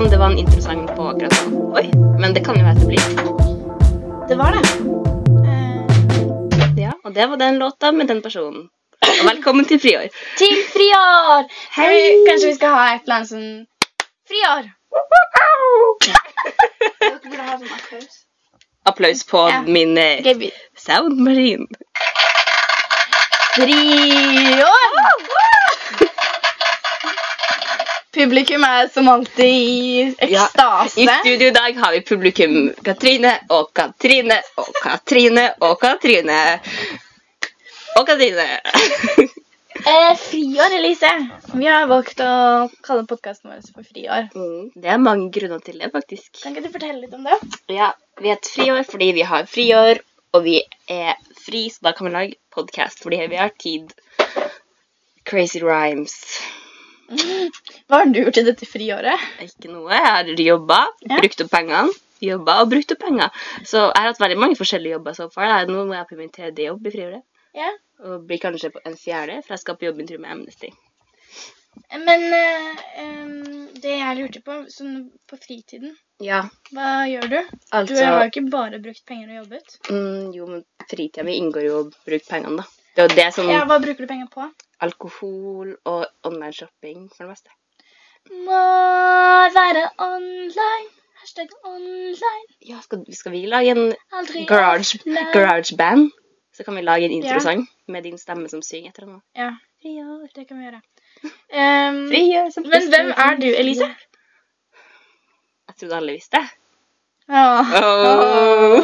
som det var en interessant på akkurat nå. Oi, men det kan jo være at det blir. Det var det. Eh, Ja, og det var den låta med den personen. Og velkommen til friår. til friår! Hei! Kanskje vi skal ha et eller annet sånn friår? Dere ha sånn applaus. Applaus på Ja. min eh, soundmaskin. Friår! Publikum er som alltid i Ja, ekstase. I studio i dag har vi publikum Katrine og Katrine og Katrine og Katrine. Og Katrine. Eh, friår, Elise. Vi har valgt å kalle podkasten vår for Friår. Mm, det er mange grunner til det, faktisk. Kan ikke du fortelle litt om det? Ja, Vi heter Friår fordi vi har friår, og vi er fri, så da kan vi lage podkast fordi vi har tid. Crazy rhymes. Hva har du gjort i dette friåret? Ikke noe. Jeg har jobba, Ja. brukt opp pengene. Jobba og brukt opp penger. Så jeg har hatt veldig mange forskjellige jobber så far. Nå må jeg på min tredje jobb i friåret. Ja. Og blir kanskje på en fjerde, for jeg skal på jobbintervju med Amnesty. Men uh, um, det jeg lurte på, sånn på fritiden, Ja, hva gjør du? altså Du har jo ikke bare brukt penger og jobbet. mm, Jo, men fritida mi inngår jo å bruke pengene, da. Det det som Ja, Hva bruker du penger på? Alkohol og online shopping for det meste. Må være online. Hashtag online. Ja, skal, skal vi lage en garage, garage band? Så kan vi lage en Ja. med din stemme som synger etter noe. Ja, det kan vi gjøre. Um, Frigjør som men hvem er du, Elise? Jeg trodde alle visste. Ja. Oh.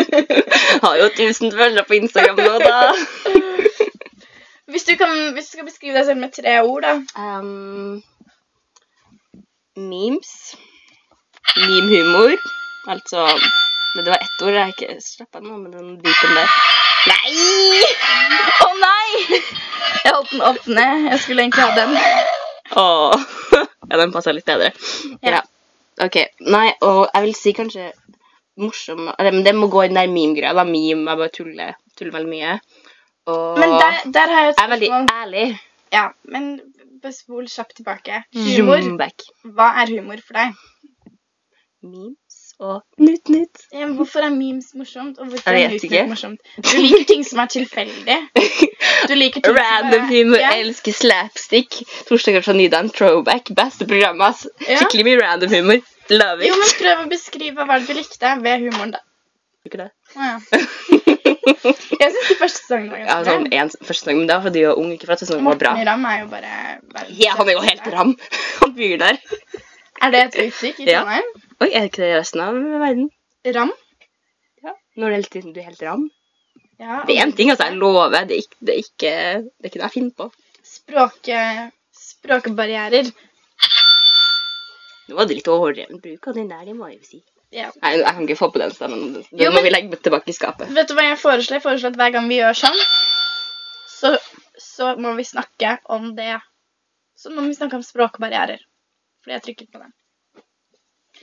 Har jo 1000 følgere på Instagram nå, da. Hvis, du kan, hvis du skal beskrive deg selv med tre ord, da. Um, memes. Meme-humor. Altså det var ett ord jeg ikke slappa nå med den beepen der. Nei! Å nei! Jeg holdt den opp ned. Jeg skulle egentlig ha den. Åh. Ja, den passa litt bedre. Ja. Ja. OK. Nei, og jeg vil si kanskje morsom Men det må gå i den der meme-greia. da. Meme jeg bare tuller, tuller veldig mye. Og Men der, der har jeg et spørsmål. er veldig ærlig. Ja, men spol kjapt tilbake. Humor. Zoom back. Hva er humor for deg? Memes og nytt-nytt. Ja, hvorfor er memes morsomt? Og hvorfor er ikke. morsomt? Du liker ting som er tilfeldig. Du liker ting Random som er humor, ja. elsker slapstick. Torsdager fra Nydalen, throwback, beste programmet, ass. Ja. Skikkelig mye random humor. Love it. Jo, men prøv å beskrive hva du likte ved humoren, da. Ikke det? Å, ja. Jeg syns de første sangene var Ja, sånn en første sang, men det var fordi du var ung, ikke for at det sånn var bra. Morten Ramm er jo bare bare Ja, han er jo helt ram. Han fyren der. Er det et uttrykk i Ja. Trondheim? Oi, er det ikke det i resten av verden? Ram? Ja. Når det hele tiden du er helt ram. Ja. Det er én ting, altså. Jeg lover. Det er ikke det er ikke, det er ikke noe jeg finner på. Språk, språkbarrierer. Nå var det litt overdreven bruk av den der, det må jeg jo si. Ja. Nei, jeg kan ikke få på den stemmen. Den Jo, må vi legge tilbake i skapet. Vet du hva jeg foreslår? Jeg foreslår at hver gang vi gjør sånn, så, så må vi snakke om det. Så må vi snakke om språkbarrierer. Fordi jeg trykket på den.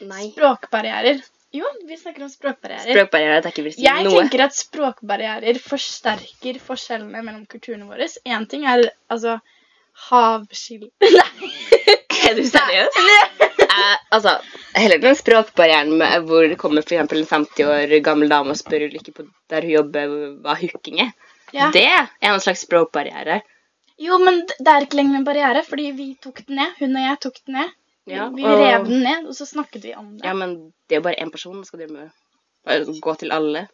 Nei. Språkbarrierer. Jo, vi snakker om språkbarrierer. Språkbarrierer at jeg ikke vil si Jeg noe. tenker at språkbarrierer forsterker forskjellene mellom kulturene våre. Én ting er altså havskill... Nei. Er du seriøs? Eh, altså, heller den språkbarrieren med, hvor det kommer eksempel en 50 år gammel dame og spør like på der hun jobber, hva hooking er. Ja. Det er en slags språkbarriere. Jo, men det er ikke lenger en barriere, fordi vi tok den ned. Hun og jeg tok den ned. Ja, vi og- rev den ned, og så snakket vi om det. Ja, men det er jo bare én person. Skal dere med bare gå til alle?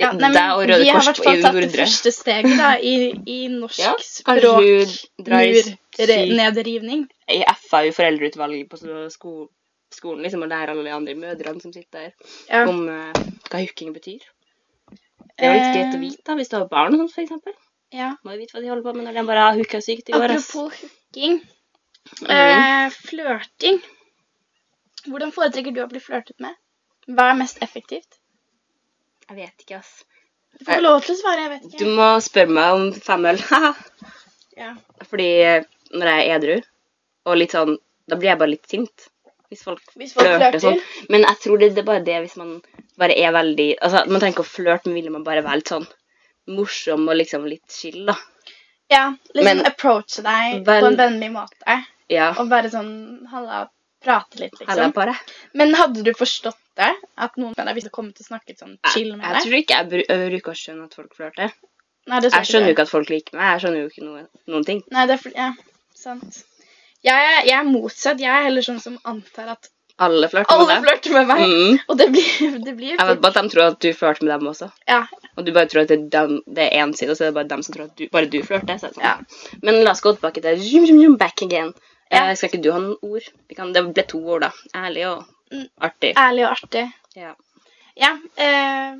Ja, nei, men Røde vi har i hvert fall tatt det første steget da, i, i norsk Ja, språk. hun i Nedrivning. i FAU-foreldreutvalget på sko skolen liksom, og lære alle de andre mødrene som sitter der, Ja. om uh, hva hooking betyr. Det er jo litt greit å vite da, hvis du har barn og sånt, eksempel. Ja. Må jo vite hva de holder på med når de bare har hooka sykt i går. Apropos hooking. Mm. Eh, flørting. Hvordan foretrekker du å bli flørtet med? Hva er mest effektivt? Jeg vet ikke, ass. Du får lov til å svare, jeg vet ikke. Du må spørre meg om fem øl. Ja. Fordi eh, når jeg er edru, og litt sånn Da blir jeg bare litt sint. Hvis folk, Hvis folk flørter flørter. sånn. Men jeg tror det, det er bare det hvis man bare er veldig Altså, man trenger ikke å flørte, men vil man bare være litt sånn morsom og liksom litt chill, da. Ja, liksom Men- approache deg Vel- på en vennlig måte. Ja. Og bare sånn Halla, prate litt, liksom. Halla bare. Men hadde du forstått det? At noen med deg ville komme til å snakke sånn chill med deg? jeg tror ikke jeg bru- jeg bruker å skjønne at folk flørter. Nei, det Jeg skjønner jo ikke at folk liker meg. Jeg skjønner jo ikke noe, noen ting. Nei, det er Ja, sant. Jeg jeg er motsatt. Jeg er heller sånn som antar at Alle flørter med deg. flørter med meg. Mm. Og det blir, det blir Jeg vet bare at de tror at du flørter med dem også. Ja. Og du bare tror at det er, dem, det er én side, og så er det bare dem som tror at du, bare du flørter. Er sånn. Ja. Men la oss gå tilbake til zoom, zoom, zoom, back again. Ja. Eh, skal ikke du ha noen ord? Vi kan, det ble to ord, da. Ærlig og Mm. artig. ærlig og artig. Ja. Ja. Eh,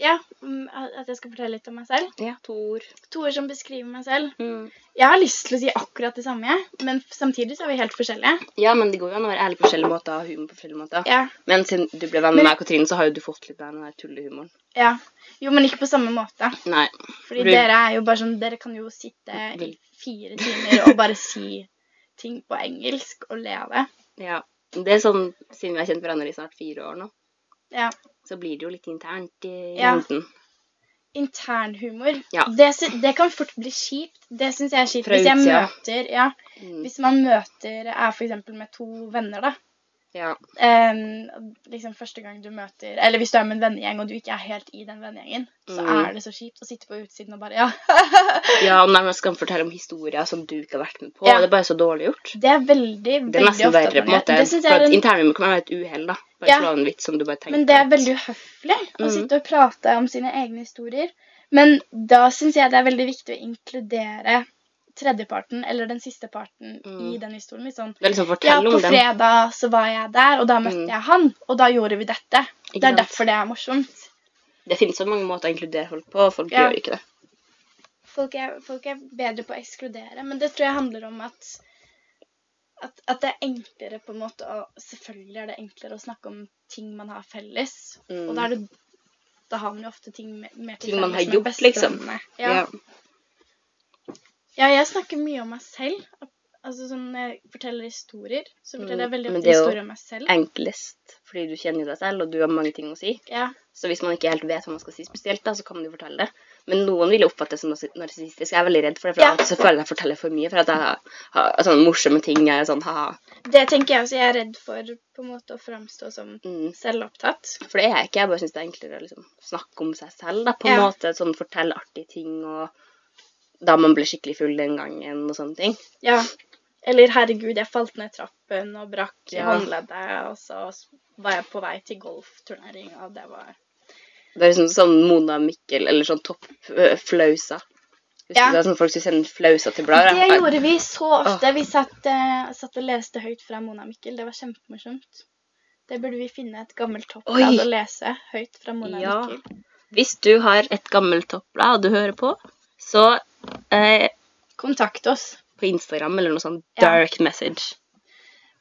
ja. mm, At jeg skal fortelle litt om meg selv. ja, to ord. To ord som beskriver meg selv. Mm. Jeg har lyst til å si akkurat det samme, men samtidig så er vi helt forskjellige. Ja, men det går jo an å være ærlig på forskjellige måter og ha humor på forskjellige måter. Ja. Men siden du ble venn med meg og Katrine, så har jo du fått litt av den der tullehumoren. ja. Jo, men ikke på samme måte. Nei. Fordi Du- dere er jo bare sånn Dere kan jo sitte i fire timer og bare si ting på engelsk og le av det. Ja. Det er sånn, siden vi har kjent hverandre i snart fire år nå, Ja. Så blir det jo litt internt i Ja. Internhumor. Ja. Det, det kan fort bli kjipt. Det syns jeg er kjipt. Fra Hvis jeg utsida. møter Ja, Mm. hvis man møter Er for eksempel med to venner, da. Ja. Um, liksom første gang du møter Eller hvis du er med en vennegjeng, og du ikke er helt i den vennegjengen, så Mm. er det så kjipt å sitte på utsiden og bare Ja. ja, og nærmest kan fortelle om historier som du ikke har vært med på, Ja. det er bare så dårlig gjort. Det er veldig, veldig Det er nesten ofte verre, på en måte. For en Intervjuet kan være et uhell, da. Bare Ja. slå en vits som du bare tenker Men det er veldig uhøflig å Mhm. sitte og prate om sine egne historier. Men da syns jeg det er veldig viktig å inkludere tredjeparten, eller den siste parten, Mm. i den historien. Sånn liksom Ja, på fredag så var jeg der, og da møtte Mm. jeg han, og da gjorde vi dette. Ikke Det er sant? derfor det er morsomt. Det finnes så mange måter å inkludere folk på, og folk Ja. gjør ikke det. Folk er, folk er bedre på å ekskludere, men det tror jeg handler om at at, at det er enklere på en måte å Selvfølgelig er det enklere å snakke om ting man har felles. Mm. Og da er det da har man jo ofte ting mer til Ting man har felles med gjort, liksom. Ja. Ja. Ja, jeg snakker mye om meg selv. Altså sånn, Når jeg forteller historier, så forteller jeg Mm, veldig men ofte det er jo historier om meg selv. Enklest, fordi du kjenner deg selv, og du har mange ting å si. Ja, Så hvis man ikke helt vet hva man skal si spesielt, da, så kan man jo fortelle det. Men noen vil jo oppfatte det som narsi- narsissistisk. Jeg er veldig redd for det, for Ja. jeg føler jeg jeg forteller for mye. For at jeg har, sånne morsomme ting. Jeg er sånn, ha, Det tenker jeg også. Jeg er redd for på en måte å framstå som mm. selvopptatt. For det er jeg ikke. Jeg bare syns det er enklere å liksom snakke om seg selv. da, På en Ja. måte, sånn Fortelle artige ting, og da man ble skikkelig full den gangen, og sånne ting. Ja. Eller 'herregud, jeg falt ned trappen og brakk Ja. håndleddet', og så var jeg på vei til golfturnering, og det var Det er liksom sånn Mona Mikkel, eller sånn topp øh, flausa. Ja. det er sånn folk som sender flausa til blader? Det gjorde vi så ofte. Vi satt, uh, satt og leste høyt fra Mona Mikkel. Det var kjempemorsomt. Det burde vi finne et gammelt toppblad å lese høyt fra Mona Ja. Mikkel. Hvis du har et gammelt toppblad og du hører på, så eh, Kontakt oss. på Instagram eller noe sånn Ja. dark message.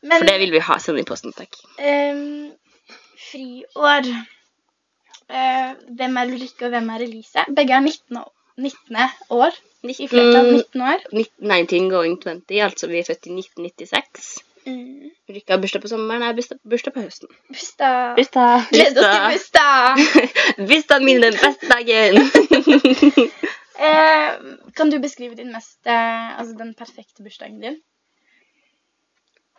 Men For det vil vi ha. Send i posten, takk. ehm, friår Eh, Hvem er Ulrikke, og hvem er Elise? Begge er 19, år- 19. år. I flertall Mm, 19 år. 19 going 20, altså vi er født i 1996. Mm. Ulrikke har bursdag på sommeren, jeg har bursdag, bursdag på høsten. Bursdag. Bursdag! Gleder oss til bursdag! Bursdagen min den beste dagen! Eh, kan du beskrive din mest eh, Altså den perfekte bursdagen din?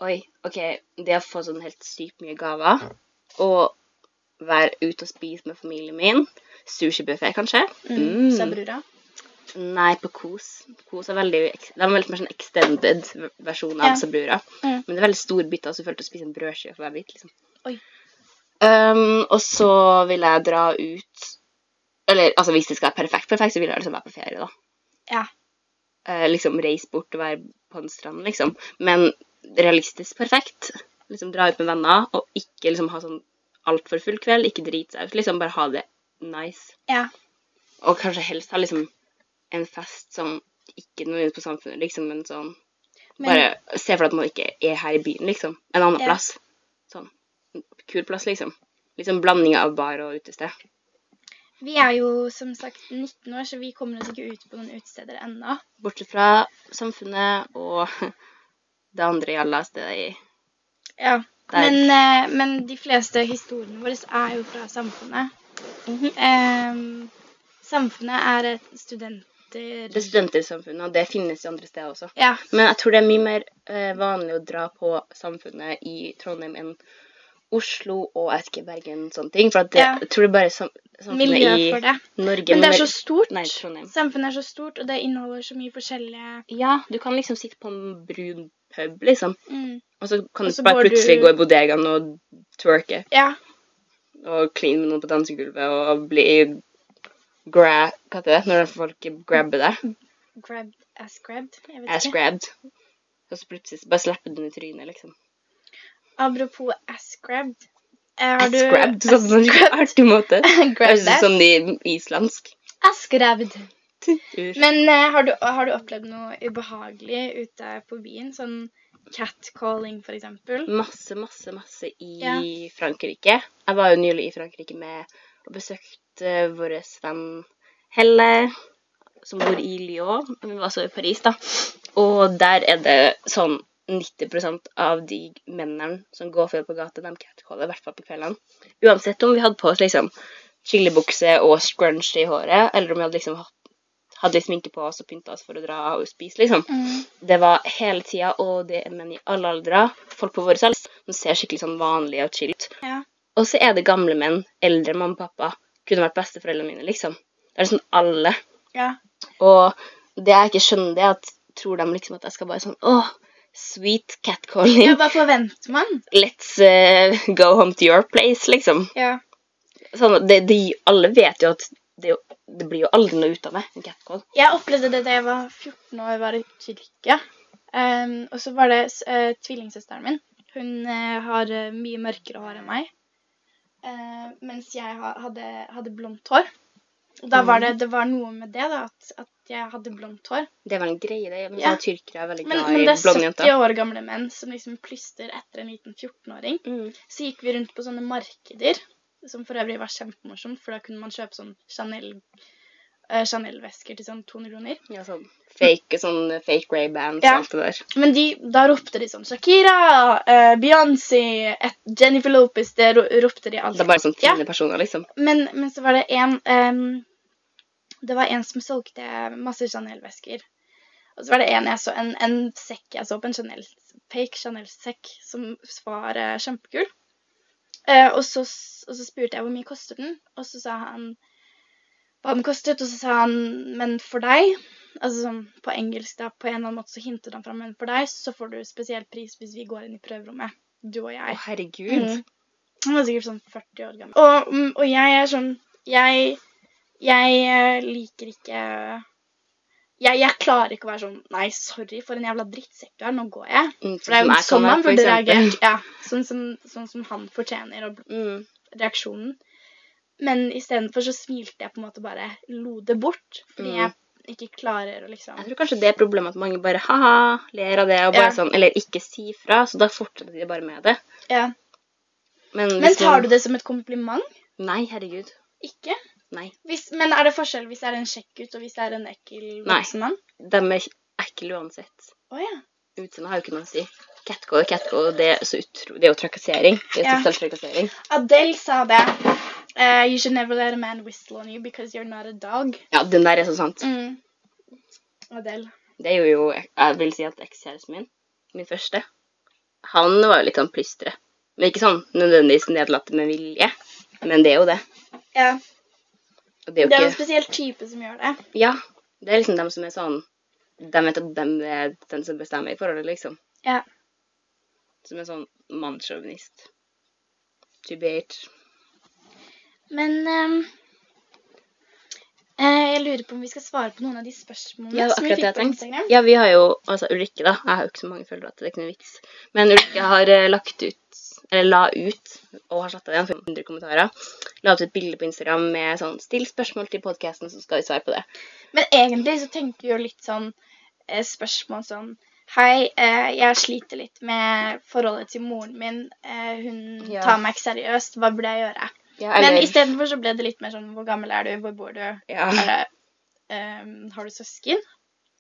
Oi, ok. Det å få sånn helt sykt mye gaver, og være ute og spise med familien min. Sushibuffé, kanskje. Mm. Sa brura. Nei, på Kos. Kos er veldig, det er veldig mer sånn extended versjon av Ja. Sabrura. Mm. Men det er veldig stor biter, så jeg følte å spise en brødskive for hver bit. liksom. Oi. Um, og så vil jeg dra ut Eller altså, hvis det skal være perfekt, perfekt, så vil jeg liksom være på ferie, da. Ja. Eh, liksom reise bort og være på en strand, liksom. Men realistisk perfekt. Liksom dra ut med venner, og ikke liksom ha sånn altfor full kveld. Ikke drite seg ut. Liksom bare ha det nice. Ja. Og kanskje helst ha liksom en fest som ikke nødvendigvis på samfunnet, liksom, men sånn Men- Bare se for deg at man ikke er her i byen, liksom. En annen Ja. plass. Sånn. Kul plass, liksom. Liksom blanding av bar og utested. Vi er jo som sagt 19 år, så vi kommer oss ikke ut på noen utesteder ennå. Bortsett fra samfunnet og det andre jalla stedet i Ja. Men, eh, men de fleste historiene våre er jo fra samfunnet. Mm -hmm. um, samfunnet er et student, studenter Det er studentersamfunnet, og det finnes jo andre steder også. Ja. Men jeg tror det er mye mer eh, vanlig å dra på samfunnet i Trondheim enn Oslo og jeg ikke, Bergen og sånne ting. For det, Ja. jeg tror det bare sam samfunnet i. Norge Men det er så stort. Nei, Samfunnet er så stort, og det inneholder så mye forskjellige Ja, du kan liksom sitte på en brun pub, liksom. mm. Og så kan Også du bare plutselig du- gå i bodegaen og twerke. Ja. Og kline med noen på dansegulvet og bli gra... Hva heter det? Når folk grabber deg. Grabbed ass grabbed. Jeg vet Ass ikke. grabbed. Og så plutselig bare slipper den i trynet, liksom. Apropos ass grabbed. Eh, har Ass du grabbed, sånn på en artig måte. Høres ut som de islandsk. Ass grabbed. Men uh, har, du, har du opplevd noe ubehagelig ute på byen? Sånn catcalling, eksempel? Masse, masse, masse i Ja. Frankrike. Jeg var jo nylig i Frankrike med og besøkte vår venn Helle, som bor i Lyon. Vi var så i Paris, da. Og der er det sånn 90% av de mennene som går for på gata, de catcaller, i hvert fall på kveldene. Uansett om vi hadde på oss liksom chillebukse og scrunch i håret, eller om vi hadde liksom hatt hadde litt sminke på oss og pynta oss for å dra og spise, liksom. Mm. Det var hele tida, og det er menn i alle aldre. Folk på vår alder som ser skikkelig sånn vanlige og chill ut. Ja. Og så er det gamle menn, eldre mamma og pappa, kunne vært besteforeldrene mine, liksom. Det er sånn alle. ja. Og det jeg ikke skjønner, det er at tror de liksom at jeg skal bare sånn åh, sweet catcalling. Ja, hva forventer man? Let's uh, go home to your place, liksom. Ja. Sånn, det, det, alle vet jo at det, det blir jo aldri noe ut av det, en catcall. Jeg opplevde det da jeg var 14 år, var i Tyrkia. Um, og så var det uh, tvillingsøsteren min. Hun uh, har mye mørkere hår enn meg. Eh, mens jeg ha, hadde, hadde blondt hår. Da var det, det var noe med det, da, at, at jeg hadde blondt hår. Det var en greie, det. Men Ja. tyrkere er veldig Men, glad men i det er 70 jenter. år gamle menn som liksom plystrer etter en liten 14-åring. Mm. Så gikk vi rundt på sånne markeder, som for øvrig var kjempemorsomt, for da kunne man kjøpe sånn Chanel eh, Chanel-vesker til sånn 200 kroner. Ja, sånn fake, sånn fake Ray bands Ja. og alt det der. Men de, da ropte de sånn Shakira, uh, Beyoncé, Jennifer Lopez Det ropte de Det alltid. er bare sånn Ja. personer, liksom. Men, men så var det en em, Det var en som solgte masse Chanel-vesker. Og så var det en jeg så, en, en sekk jeg så på, en Chanel, fake Chanel-sekk, som var eh, kjempekul. Eh, og, så, og så spurte jeg hvor mye koster den, og så sa han hva den kostet, og så sa han men for deg Altså sånn på engelsk, da, på en eller annen måte så hintet han fram men for deg så får du spesiell pris hvis vi går inn i prøverommet, du og Å, jeg. herregud. Mm. Han var sikkert sånn 40 år gammel. Og, mm, og jeg er sånn Jeg, jeg eh, liker ikke jeg, jeg klarer ikke å være sånn Nei, sorry for en jævla drittsekk du er. Nå går jeg. Mm, For det er jo sånn han for burde reagert. Ja, sånn som, sånn som han fortjener, og Mm. reaksjonen. Men istedenfor så smilte jeg på en måte bare lo det bort. Fordi Mm. jeg ikke klarer å liksom Jeg tror kanskje det er problemet at mange bare ha-ha, ler av det, og bare Ja. sånn, eller ikke si fra, så da fortsetter de bare med det. ja. Men, Men tar man- du det som et kompliment? Nei, herregud. Ikke? Nei. Hvis, men er det forskjell hvis det er en kjekk gutt, og hvis det er en ekkel Nei. voksen mann? De er ekle uansett. Oh, ja. Utseendet har jo ikke noe å si. Catcall og catcall, det er, så utro, det er jo trakassering. Det er Ja. seksuell trakassering. Adele sa det. Uh, you should never let a man whistle on you because you're not a dog. Ja, den der er så sant. Mm. Adele. Det er jo, jeg vil si at ekskjæresten min, min første, han var jo litt sånn plystre. Men ikke sånn nødvendigvis nedlatt med vilje. Men det er jo det. Ja. Det er jo Det er en spesiell type som gjør det. Ja. Det er liksom dem som er sånn De vet at de er den som bestemmer i forholdet, liksom. Ja. Som er sånn mannssjåvinist. Tubert. Men eh, jeg lurer på om vi skal svare på noen av de spørsmålene Ja, som vi fikk på. Instagram. Ja, vi har jo Altså Ulrikke, da. Jeg har jo ikke så mange følgere at det er ikke noe vits. Men Ulrikke har eh, lagt ut Eller la ut, og har satt av igjen 500 kommentarer. La ut et bilde på Instagram med sånn 'Still spørsmål til podkasten, så skal vi svare på det'. Men egentlig så tenker vi jo litt sånn eh, spørsmål sånn Hei, eh, jeg sliter litt med forholdet til moren min. Eh, hun tar meg ikke seriøst. Hva burde jeg gjøre? Ja, Men eller- istedenfor så ble det litt mer sånn Hvor gammel er du? Hvor bor du? ja. Er det, ehm, har du søsken?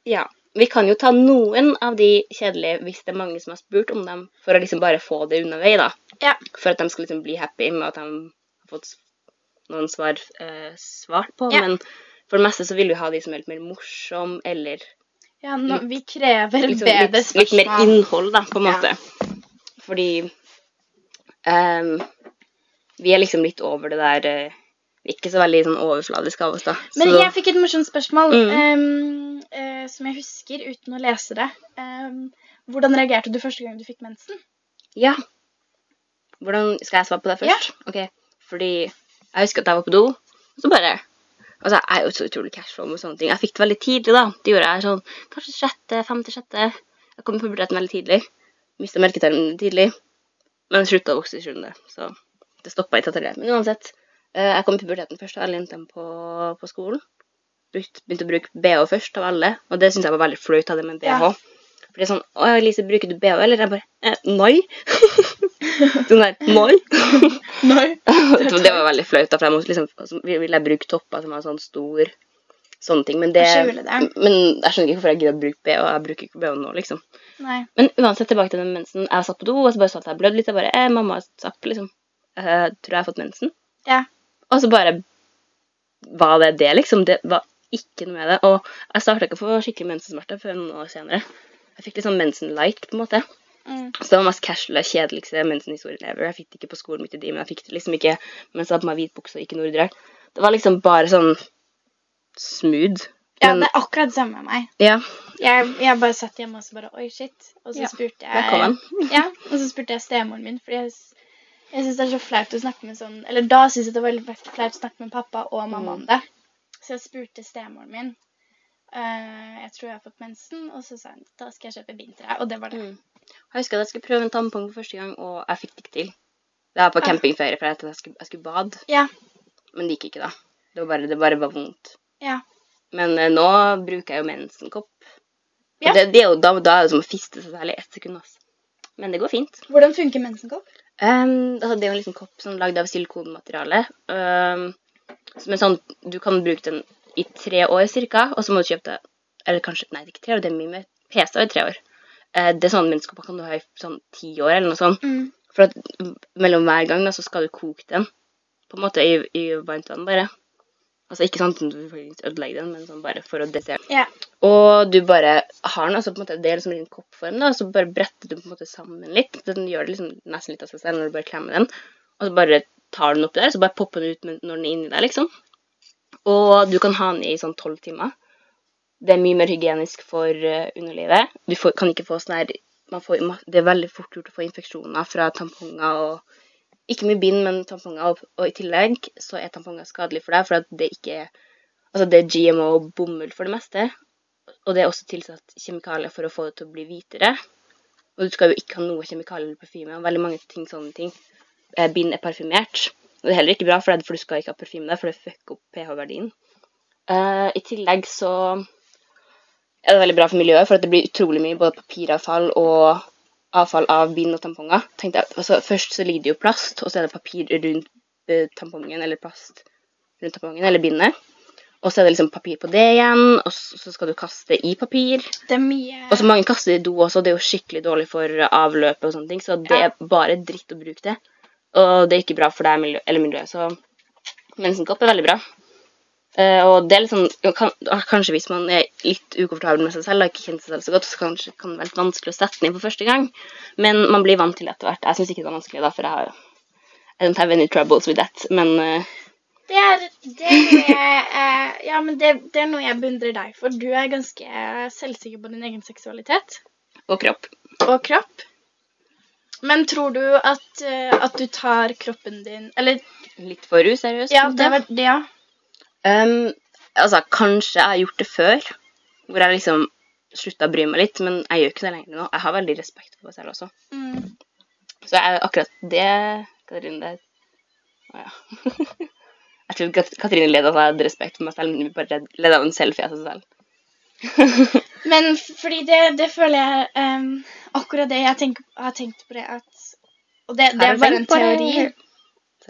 ja. Vi kan jo ta noen av de kjedelige hvis det er mange som har spurt om dem, for å liksom bare få det unna vei, da. Ja. For at de skal liksom bli happy med at de har fått noen svar eh, svart på. Ja. Men For det meste så vil du ha de som er litt mer morsom, eller Ja, nå, vi krever liksom, bedre litt, litt mer innhold, da, på en måte. Fordi ehm, vi er liksom litt over det der uh, ikke så veldig sånn overfladisk av oss, da. Men så, jeg fikk et morsomt spørsmål Mm. um, uh, som jeg husker uten å lese det. Um, hvordan reagerte du første gang du fikk mensen? Ja. Hvordan Skal jeg svare på det først? Ok. Fordi jeg husker at jeg var på do, og så bare Altså, jeg er jo så utrolig casual med sånne ting. Jeg fikk det veldig tidlig, da. Det gjorde jeg sånn kanskje sjette, femte, sjette. Jeg kom i puberteten veldig tidlig. Mista melketarmen tidlig. Men slutta å vokse i sjuende, så det stoppa ikke etter det. Men uansett. eh, Jeg kom i puberteten først av alle jentene på, på skolen. Begynte å bruke BH først av alle, og det syntes jeg var veldig flaut av det med BH. Ja. For det er sånn Å, Elise, bruker du BH, eller? Jeg bare eh, Nei. sånn der Nei. Nei. Det var veldig flaut, da, for jeg måtte liksom altså, Ville jeg bruke topper som var sånn stor Sånne ting. Men det det. Men jeg skjønner ikke hvorfor jeg gidder å bruke BH. Jeg bruker ikke BH nå, liksom. Nei. Men uansett, tilbake til den mensen. Jeg satt på do, og så bare så at jeg blødde litt. Jeg bare eh, 'Mamma har liksom Jeg tror jeg har fått mensen.' Ja. Og så bare var det det, liksom. Det var ikke noe med det. Og jeg starta ikke å få skikkelig mensensmerter før noen år senere. Jeg fikk litt sånn mensen light, på en måte. Mm. Så det var mest casual, og kjedeligste mensenhistorien ever. Jeg fikk det ikke på skolen midt i de, men jeg fikk det liksom ikke mens jeg hadde på meg hvit bukse og ikke nordre. Det var liksom bare sånn smooth. Ja, Men- det er akkurat det samme med meg. ja. Jeg, jeg bare satt hjemme og så bare Oi, shit. Og så Ja, spurte jeg han. Ja, og så spurte jeg stemoren min, fordi jeg, jeg syns det er så flaut å snakke med sånn Eller da syns jeg det var veldig flaut å snakke med pappa og mamma om Mm. det. Så jeg spurte stemoren min. Uh, jeg tror jeg har fått mensen, og så sa hun da skal jeg kjøpe vinter Og det var det. Mm. Jeg husker at jeg skulle prøve en tampong for første gang, og jeg fikk det ikke til. Det var på Ah. campingferie, for jeg jeg skulle, jeg skulle bade. Ja. Men det gikk ikke, da. Det, var bare, det bare var vondt. Ja. Men uh, nå bruker jeg jo mensenkopp. Ja. Det, det er jo, da, da er det som å fiste seg selv i ett sekund. Altså. Men det går fint. Hvordan funker mensenkopp? Um, altså det er jo en liten kopp som er lagd av silikonmateriale. Um, som er sånn, du kan bruke den i tre år cirka, og så må du kjøpe det Eller kanskje Nei, det er ikke tre år, det er mye mer. PC i tre år. Uh, det er sånn menneskopper kan du ha i sånn ti år, eller noe sånt. Mm. For at mellom hver gang da, så skal du koke den. På en måte i, i varmt vann, bare. Altså ikke sånn at du faktisk ødelegger den, men sånn bare for å desere. Ja. Og du bare har den, altså på en måte, det er liksom en koppform, da, og så bare bretter du på en måte sammen litt. Den gjør det liksom nesten litt av seg selv når du bare klemmer den. Og så bare tar den oppi der, så bare popper den ut når den er inni der, liksom. Og du kan ha den i sånn tolv timer. Det er mye mer hygienisk for eh, underlivet. Du får, kan ikke få sånn her man får, Det er veldig fort gjort å få infeksjoner fra tamponger og Ikke mye bind, men tamponger. Og, og i tillegg så er tamponger skadelig for deg, for det ikke er Altså det er GMO og bomull for det meste. Og det er også tilsatt kjemikalier for å få det til å bli hvitere. Og du skal jo ikke ha noe kjemikalier eller parfyme. Og veldig mange ting, sånne ting. Eh, Bind er parfymert. Og det er heller ikke bra for deg, for du skal ikke ha parfyme der, for det fucker opp pH-verdien. Uh, I tillegg så er det veldig bra for miljøet, for det blir utrolig mye både papiravfall og avfall av bind og tamponger. Tenk deg, altså, først så ligger det jo plast, og så er det papir rundt eh, tampongen, eller plast rundt tampongen, eller bindet. Og så er det liksom papir på det igjen, og så skal du kaste i papir. Det er mye Og så mange kaster i do også, det er jo skikkelig dårlig for avløpet og sånne ting, så det er bare dritt å bruke det. Og det er ikke bra for deg eller miljøet, så mensenkopp er veldig bra. Eh, og det er litt sånn, kan, kanskje hvis man er litt ukomfortabel med seg selv, og ikke kjenner seg selv så godt, så kanskje kan det være litt vanskelig å sette den inn for første gang. Men man blir vant til det etter hvert. Jeg synes ikke det var vanskelig da, for jeg har I don't have any troubles with that. Men uh... Det er, det er noe jeg eh, Ja, men det, det er noe jeg beundrer deg for. Du er ganske selvsikker på din egen seksualitet og kropp. og kropp. Men tror du at, uh, at du tar kroppen din Eller Litt for useriøst. ja, det var det, ja. Um, altså, kanskje jeg har gjort det før, hvor jeg liksom slutta å bry meg litt, men jeg gjør ikke det lenger nå. Jeg har veldig respekt for meg selv også. Mm. Så jeg, akkurat det Katrine, det Å ja. jeg tror Kat- Katrine led av at jeg hadde respekt for meg selv, men vi bare led- av en selfie av seg selv. Men fordi det, det føler jeg um, Akkurat det jeg tenker, har tenkt på det at Og det, det er bare en teori. det?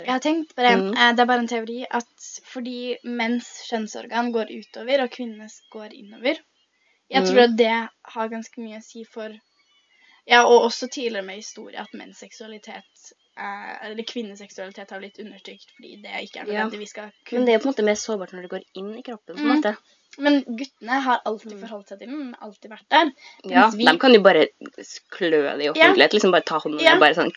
Sorry. Jeg har tenkt på det. Mhm. eh, Det er bare en teori at fordi menns kjønnsorgan går utover, og kvinnenes går innover Jeg tror at det har ganske mye å si for Ja, og også tidligere med historie at menns seksualitet eh, Eller kvinneseksualitet har blitt undertrykt fordi det ikke er Ja. nødvendig. Vi skal Men det er på en måte mer sårbart når det går inn i kroppen. på en Mm. måte. Men guttene har alltid Mm. forholdt seg til den, alltid vært der. Ja, vi- De kan jo bare klø det i offentlighet. liksom Bare ta hånden Ja. og bare sånn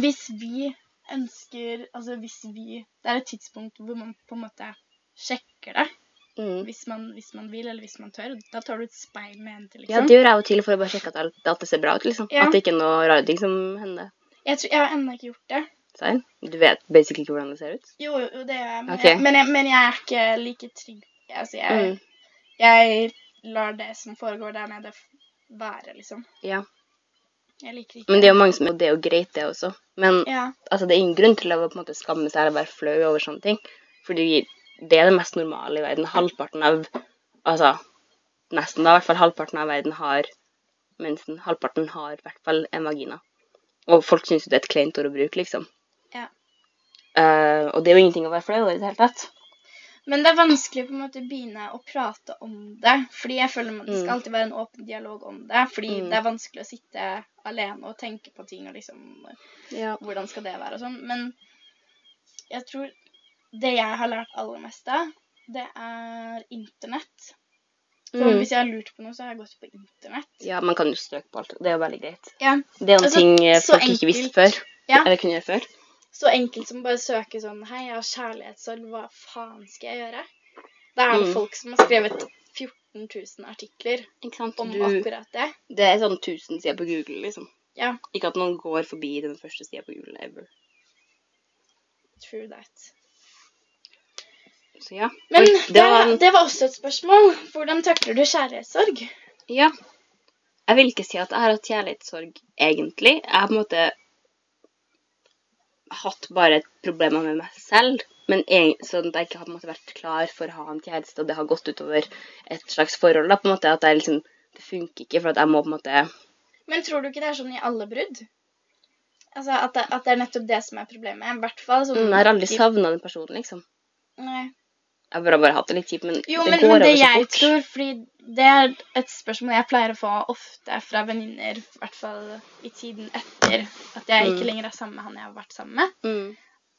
Hvis vi ønsker Altså hvis vi Det er et tidspunkt hvor man på en måte sjekker det. mm. Hvis man, hvis man vil, eller hvis man tør. Da tar du et speil med en til, Ja, liksom. det gjør jeg jo til for å bare sjekke at, alt, at det ser bra ut. liksom Ja. At det ikke er noe rare ting som hender. Jeg, tror, jeg har ennå ikke gjort det. Sein? Du vet basically ikke hvordan det ser ut? Jo, jo, det gjør jeg. Men, okay. jeg, men, jeg, men jeg er ikke like trygg. Altså, jeg, Mm. jeg lar det som foregår der nede, være, liksom. Ja. Jeg liker ikke Men det er jo mange som Det er jo greit, det også. Men Ja. altså, det er ingen grunn til å på en måte skamme seg eller være flau over sånne ting. Fordi det er det mest normale i verden. Halvparten av Altså nesten, da. I hvert fall halvparten av verden har mensen. Halvparten har i hvert fall en vagina. Og folk syns jo det er et kleint ord å bruke, liksom. Ja. Uh, og det er jo ingenting å være flau over i det hele tatt. Men det er vanskelig på en måte å begynne å prate om det. Fordi jeg føler man, det skal Mm. alltid være en åpen dialog om det. Fordi Mm. det er vanskelig å sitte alene og tenke på ting og liksom Ja. Hvordan skal det være og sånn. Men jeg tror det jeg har lært aller mest av, det er internett. Så Mm. hvis jeg har lurt på noe, så har jeg gått på internett. ja, man kan jo søke på alt. Det er jo veldig greit. Ja. Det er noen Altså, ting eh, folk ikke visste før. Ja. Eller kunne gjøre før. Så enkelt som bare søke sånn Hei, jeg har kjærlighetssorg, hva faen skal jeg gjøre? Det er det Mm. folk som har skrevet 14 000 artikler om Du, akkurat det. det er sånn 1000 sider på Google, liksom. Ja, Ikke at noen går forbi den første sida på Google ever. true that. Så ja. Men det, det var det var også et spørsmål. Hvordan takler du kjærlighetssorg? Ja. Jeg vil ikke si at jeg har hatt kjærlighetssorg, egentlig. Jeg har på en måte hatt bare problemer med meg selv. Men en, sånn at jeg ikke har måte vært klar for å ha en kjæreste, og det har gått utover et slags forhold. da, på en måte, At jeg liksom, det funker ikke, for at jeg må på en måte Men tror du ikke det er sånn i alle brudd? Altså at det, at det er nettopp det som er problemet. I hvert fall sånn mm, Jeg har aldri savna den personen, liksom. Nei. Jeg har bare, hatt det litt kjipt, men Jo, det men, går men det over så jeg fort. tror, fordi det er et spørsmål jeg pleier å få ofte fra venninner, i hvert fall i tiden etter at jeg ikke Mm. lenger er sammen med han jeg har vært sammen med. Mm,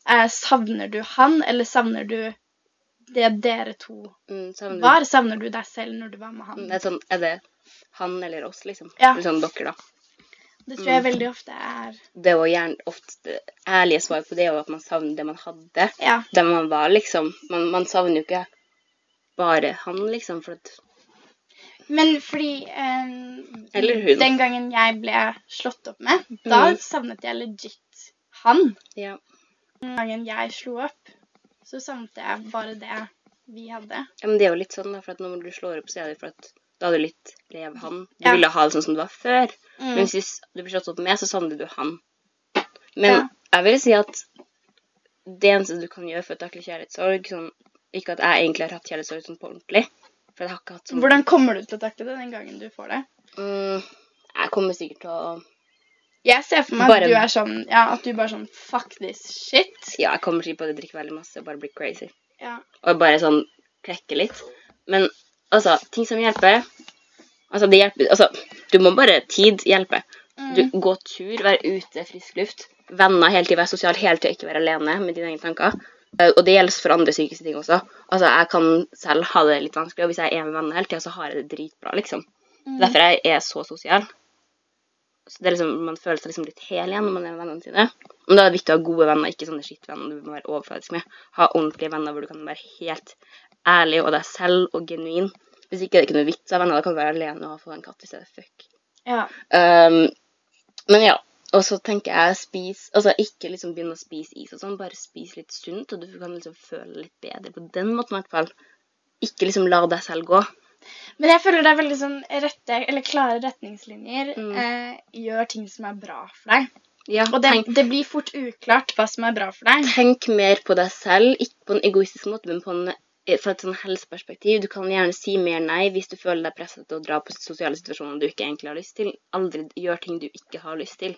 Eh, savner du han, eller savner du det dere to mm, savner du- var? Savner du deg selv når du var med han? Det er, sånn, er det han eller oss, liksom? Ja. Eller sånn dere, da. Det tror jeg Mm. veldig ofte er Det var gjerne ofte ærlige svaret på det er at man savner det man hadde. Ja. Der man var, liksom. Man, man savner jo ikke bare han, liksom. For at Men fordi eh, den gangen jeg ble slått opp med, da Mm. savnet jeg legit han. Ja. Den gangen jeg slo opp, så savnet jeg bare det vi hadde. ja men det er jo litt sånn, da. For at når du slår opp, så er det for at da hadde du litt lev han. Du Ja. ville ha det sånn som det var før. Mm. Men hvis du blir slått opp med, så savner du han. Men Ja. jeg vil si at det eneste du kan gjøre for å takle kjærlighetssorg sånn, Ikke at jeg egentlig har hatt kjærlighetssorg sånn på ordentlig. For jeg har ikke hatt sånn Hvordan kommer du til å takle det den gangen du får det? mm, Jeg kommer sikkert til å Jeg ser for meg Bare- at du er sånn Ja, at du bare sånn Fuck this shit. Ja, jeg kommer sikkert til å drikke veldig masse og bare bli crazy. Ja. Og bare sånn klekke litt. Men altså, ting som hjelper Altså, det hjelper Altså, du må bare Tid hjelpe. Du, Mm. gå tur, være ute, frisk luft. Venner hele tida, være sosial hele tida, ikke være alene med dine egne tanker. Eh, Og det gjelder for andre psykiske ting også. Altså, Jeg kan selv ha det litt vanskelig, og hvis jeg er med venner hele tida, så har jeg det dritbra, liksom. Mm. Derfor jeg er så sosial. Så det er liksom, Man føler seg liksom litt hel igjen når man er med vennene sine. Men da er det viktig å ha gode venner, ikke sånne skittvenner du må være overfladisk med. Ha ordentlige venner hvor du kan være helt ærlig og deg selv og genuin. Hvis ikke er det ikke noe vits av venner, da kan være alene og få en katt hvis det er Fuck. ja. Um, men ja. Og så tenker jeg spis Altså ikke liksom begynne å spise is og sånn, bare spis litt sunt, og du kan liksom føle litt bedre på den måten i hvert fall. Ikke liksom la deg selv gå. Men jeg føler det er veldig sånn rette, eller klare retningslinjer Mm. eh, gjør ting som er bra for deg. Ja, Og det, tenk, det blir fort uklart hva som er bra for deg. tenk mer på deg selv, ikke på en egoistisk måte, men på en, fra et sånn helseperspektiv. Du kan gjerne si mer nei hvis du føler deg presset til å dra på sosiale situasjoner du ikke egentlig har lyst til. Aldri gjør ting du ikke har lyst til.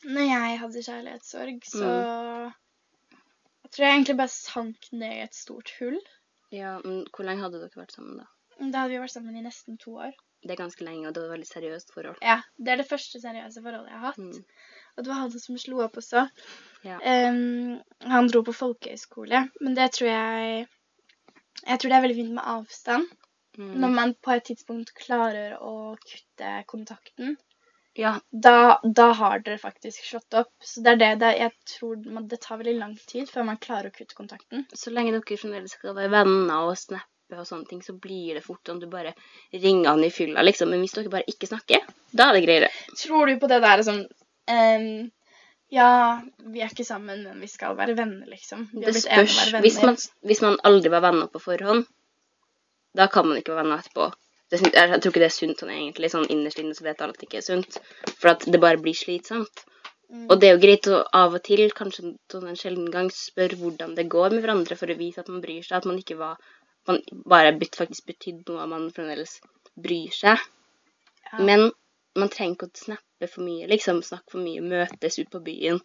Når jeg hadde kjærlighetssorg, så Mm. Jeg tror jeg egentlig bare sank ned i et stort hull. Ja, men Hvor lenge hadde dere vært sammen, da? Da hadde vi vært sammen i nesten to år. Det er ganske lenge, og det var et veldig seriøst forhold. Ja, det er det første seriøse forholdet jeg har hatt. Mm. Og det var han som slo opp også. Ja. Um, han dro på folkehøyskole, men det tror jeg Jeg tror det er veldig fint med avstand. Mm. Når man på et tidspunkt klarer å kutte kontakten, Ja, da, da har dere faktisk slått opp. Så det er det, det jeg tror man, det tar veldig lang tid før man klarer å kutte kontakten. så lenge dere fremdeles skal være venner og snappe og sånne ting, så blir det fort sånn du bare ringer han i fylla, liksom. Men hvis dere bare ikke snakker, da er det greiere. Tror du på det der sånn um, Ja, vi er ikke sammen, men vi skal være venner, liksom. Vi Det spørs. venner. Hvis man, hvis man aldri var venner på forhånd, da kan man ikke være venner etterpå. Det, jeg, jeg tror ikke det er sunt sånn egentlig. Sånn innerst inne så vet alle at det ikke er sunt. For at det bare blir slitsomt. Mm. Og det er jo greit å av og til, kanskje sånn en sjelden gang, spørre hvordan det går med hverandre for å vise at man bryr seg. At man ikke var man bare faktisk betydde noe, man fremdeles bryr seg. Ja. Men man trenger ikke å snappe for mye, liksom. Snakke for mye, møtes ut på byen.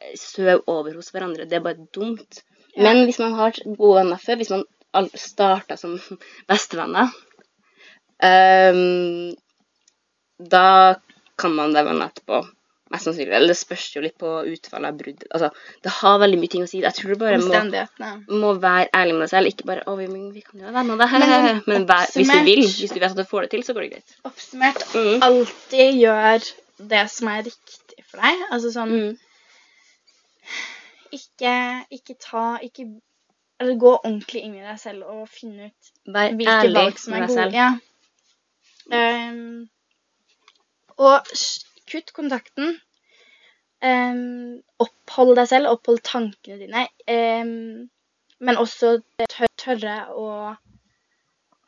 eh, Søv over hos hverandre. Det er bare dumt. Ja. Men hvis man har gode venner før, hvis man starta som bestevenner, um, da kan man være venner etterpå. Mest sannsynlig. Eller det spørs jo litt på utfallet av bruddet. Altså, det har veldig mye ting å si. Jeg tror du bare må, må være ærlig med deg selv. Ikke bare 'Å, vi, vi kan jo være venner', det Men Men, vær, hvis du vil, hvis du vet at du får det til, så går det greit. Oppsummert Mm. alltid gjør det som er riktig for deg. Altså sånn Mm. ikke, ikke ta Ikke Eller gå ordentlig inn i deg selv og finne ut Vær hvilke ærlig valg som med er deg gode. selv. Ja. Um, og kutt kontakten. Um, opphold deg selv, opphold tankene dine. Um, men også tør, tørre å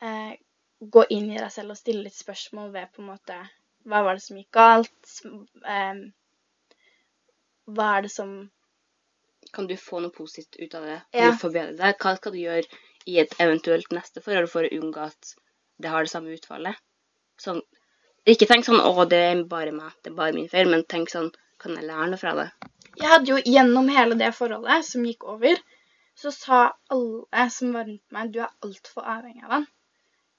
uh, gå inn i deg selv og stille litt spørsmål ved på en måte Hva var det som gikk galt? Um, hva er det som Kan du få noe positivt ut av det? Kan Ja. du forbedre deg? Hva skal du gjøre i et eventuelt neste forhold for å unngå at det har det samme utfallet? Sånn, ikke tenk sånn 'Å, det er bare meg. Det er bare min feil.' Men tenk sånn 'Kan jeg lære noe fra det?' Jeg hadde jo gjennom hele det forholdet som gikk over, så sa alle som var rundt meg, du er altfor avhengig av han.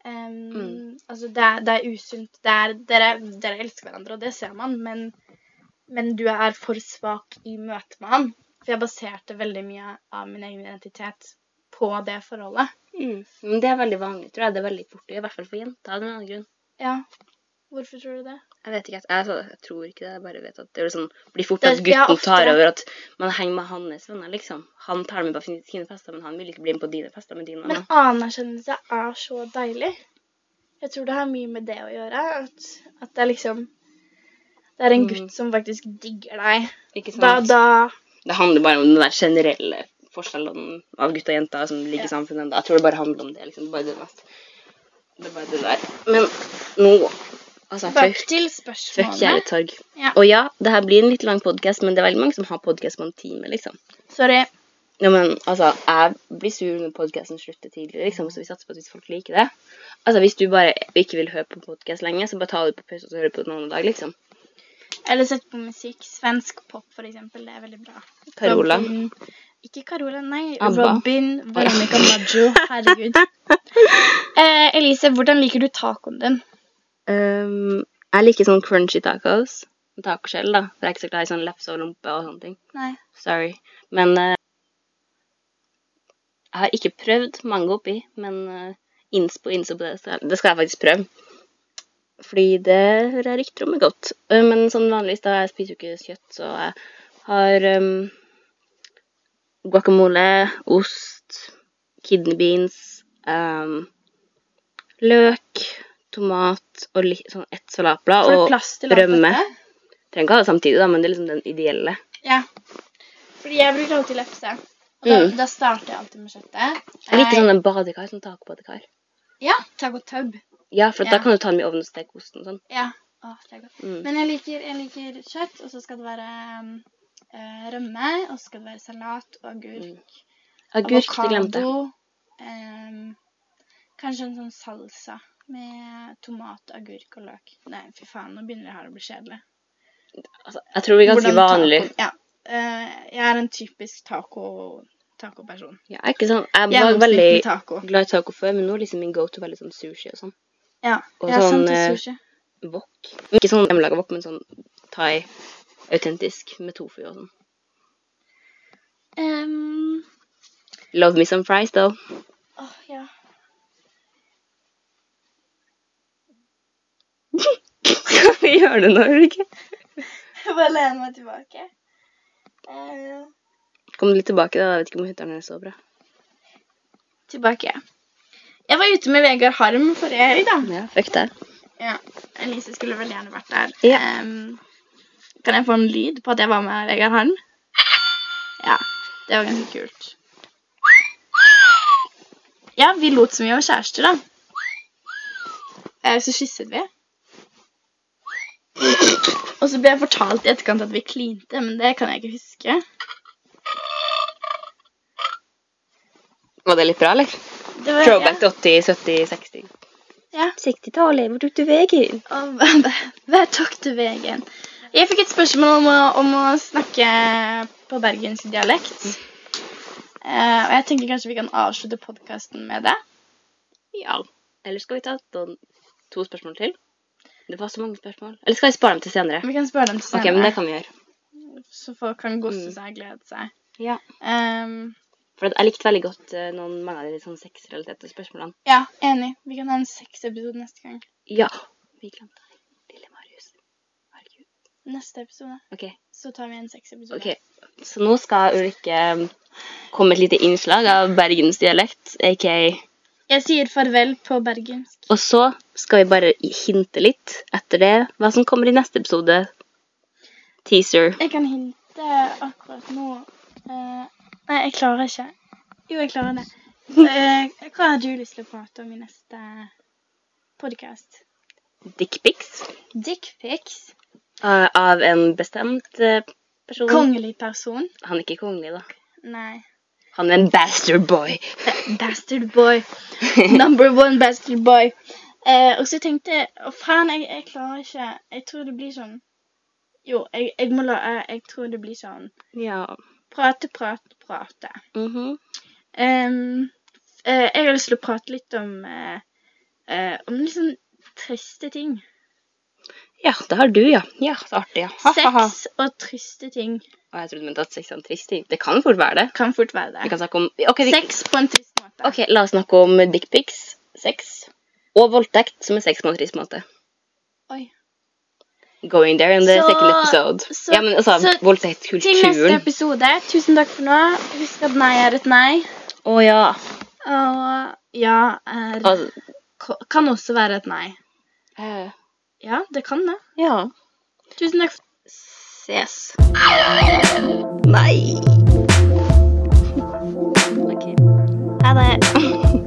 Um, Mm. Altså, det er, det er usunt. Det er, dere, dere elsker hverandre, og det ser man, men, men du er for svak i møte med han. For jeg baserte veldig mye av min egen identitet på det forholdet. Men det er veldig vanlig, tror jeg. Det er veldig fort, i hvert fall for jenter av en annen grunn. Ja. Hvorfor tror du det? Jeg vet ikke, jeg, jeg, jeg tror ikke det. Jeg bare vet at det sånn, blir fort Det- at gutten ofte. tar over at man henger med hans venner, liksom. Han tar med på sine fester, men han vil ikke bli med på dine fester med dine venner. Men anerkjennelse er så deilig. Jeg tror det har mye med det å gjøre. At, at det er liksom Det er en Mm. gutt som faktisk digger deg. Ikke sant? Da, da Det handler bare om den der generelle forskjellen av gutter og jenter som ligger i Ja. samfunnet. Jeg tror det bare handler om det. liksom. Bare det, mest. det er bare det der. Men nå Altså, fuck, til fuck spørsmålene. Ja. Og ja, det her blir en litt lang podkast, men det er veldig mange som har podkast på en time, liksom. Sorry. Ja, men altså, jeg blir sur når podkasten slutter tidlig, liksom, så vi satser på at hvis folk liker det. Altså, hvis du bare ikke vil høre på podkast lenge, så bare ta det på pause og så hør på det en annen dag, liksom. Eller sett på musikk. Svensk pop, for eksempel. Det er veldig bra. Carola. Robin. Ikke Carola, nei. Abba. Robin. Veronica Maggio. Herregud. Eh, Elise, hvordan liker du tacoen din? Um, jeg liker sånn crunchy tacos. Tacoskjell, da. For jeg er ikke så glad i sånn lefse og lompe og sånne ting. Nei. Sorry. Men uh, Jeg har ikke prøvd mango oppi, men uh, innspo innspo det, det skal jeg faktisk prøve. Fordi det hører jeg rykter om er godt. Uh, men sånn vanligvis, da jeg spiser jo ikke kjøtt, så jeg har um, guacamole, ost, kidney beans, um, løk, tomat og litt sånn ett salatblad og rømme. Trenger ikke ha det samtidig, da, men det er liksom den ideelle. Ja. Fordi jeg bruker alltid lefse. Og da, Mm. da starter jeg alltid med kjøttet. Jeg liker sånn en badekar, sånn tacobadekar. Ja, tacotaub. Ja, for Ja. da kan du ta den i ovnen og steke osten og sånn. Ja. Å, det er godt. Mm. Men jeg liker, jeg liker kjøtt, og så skal det være um, eh, rømme, og så skal det være salat og agurk. Mm. Agurk, det glemte jeg. Avokado. kanskje en sånn salsa med tomat, agurk og løk. Nei, fy faen, nå begynner det her å bli kjedelig. Altså, jeg tror vi er ganske vanlig. Ja. Eh, jeg er en typisk taco tacoperson. Ja, er ikke sånn, jeg var veldig taco. glad i taco før, men nå er liksom min go-to veldig sånn sushi og sånn. Ja, Og jeg sånn, sant, det eh, sushi. wok. Ikke sånn hjemmelaga wok, men sånn thai autentisk med tofu og sånn. Um, Love me some fries, though. åh, ja. Hva gjør du nå, Ulrikke? Jeg bare lener meg tilbake. Uh, Kom litt tilbake, da. Jeg vet ikke om hytteren er så bra. tilbake. Jeg var ute med Vegard Harm forrige helg, da. Ja, fuck det. Ja, Elise skulle veldig gjerne vært der. Ja. Um, kan jeg få en lyd på at jeg var med Vegard Harm? Ja, det var ganske kult. Ja, vi lot som vi var kjærester, da. Uh, Så kysset vi. Og så ble jeg fortalt i etterkant at vi klinte, men det kan jeg ikke huske. Var det litt bra, eller? Det var, Throwback ja. 80, 70, 60. Ja. 60-tallet, hvor tok du veien? Hva tok du veien? Jeg fikk et spørsmål om å, om å snakke på bergensk dialekt. Uh, og jeg tenker kanskje vi kan avslutte podkasten med det. Ja. Eller skal vi ta to, to spørsmål til? Det var så mange spørsmål. Eller skal vi spare dem til senere? Vi kan spørre dem til Ok, senere, men det kan vi gjøre. så folk kan gosse Mm. seg og glede seg. Ja. Um, For jeg likte veldig godt eh, noen mange av de sånn sexrelaterte spørsmålene. ja, enig. Vi kan ha en sexepisode neste gang. Ja. Vi glemte deg. Lille Marius. Herregud. Neste episode. Ok. Så tar vi en sexepisode. Ok. Så nå skal Ulrikke um, komme med et lite innslag av bergensdialekt, aka Jeg sier farvel på bergensk. Og så skal vi bare hinte litt etter det hva som kommer i neste episode. Teaser. Jeg kan hinte akkurat nå. Eh, nei, jeg klarer ikke. Jo, jeg klarer det. Eh, hva har du lyst til å prate om i neste podkast? Dickpics Dickpics. uh, av en bestemt uh, person. Kongelig person. Han er ikke kongelig, da. Nei. Han er en bastard boy. Ba- Bastard boy. Number one bastard boy. Eh, og så tenkte jeg Å, faen, jeg, jeg klarer ikke Jeg tror det blir sånn Jo, jeg, jeg må la jeg, jeg tror det blir sånn Ja. Prate, prate, prate. Mm -hmm. um, eh, jeg har lyst til å prate litt om eh, eh, Om litt sånn triste ting. Ja, det har du, ja. Ja, så artig, ja. Ha. Sex og triste ting Og jeg trodde du mente at sex er en trist ting. Det kan fort være det. kan fort være Vi kan snakke om okay, vi, Sex på en trist måte. ok, la oss snakke om dickpics, sex og voldtekt, som er sex på en trist måte. Oi. Going there in the Så- second episode. så- ja, men altså, så- Til neste episode. Tusen takk for nå. Husk at nei er et nei. Å ja. Og ja er Altså, Kan også være et nei. Uh. Ja, det kan det. ja. Tusen takk. for Ses. Nei. Ok. Ha det.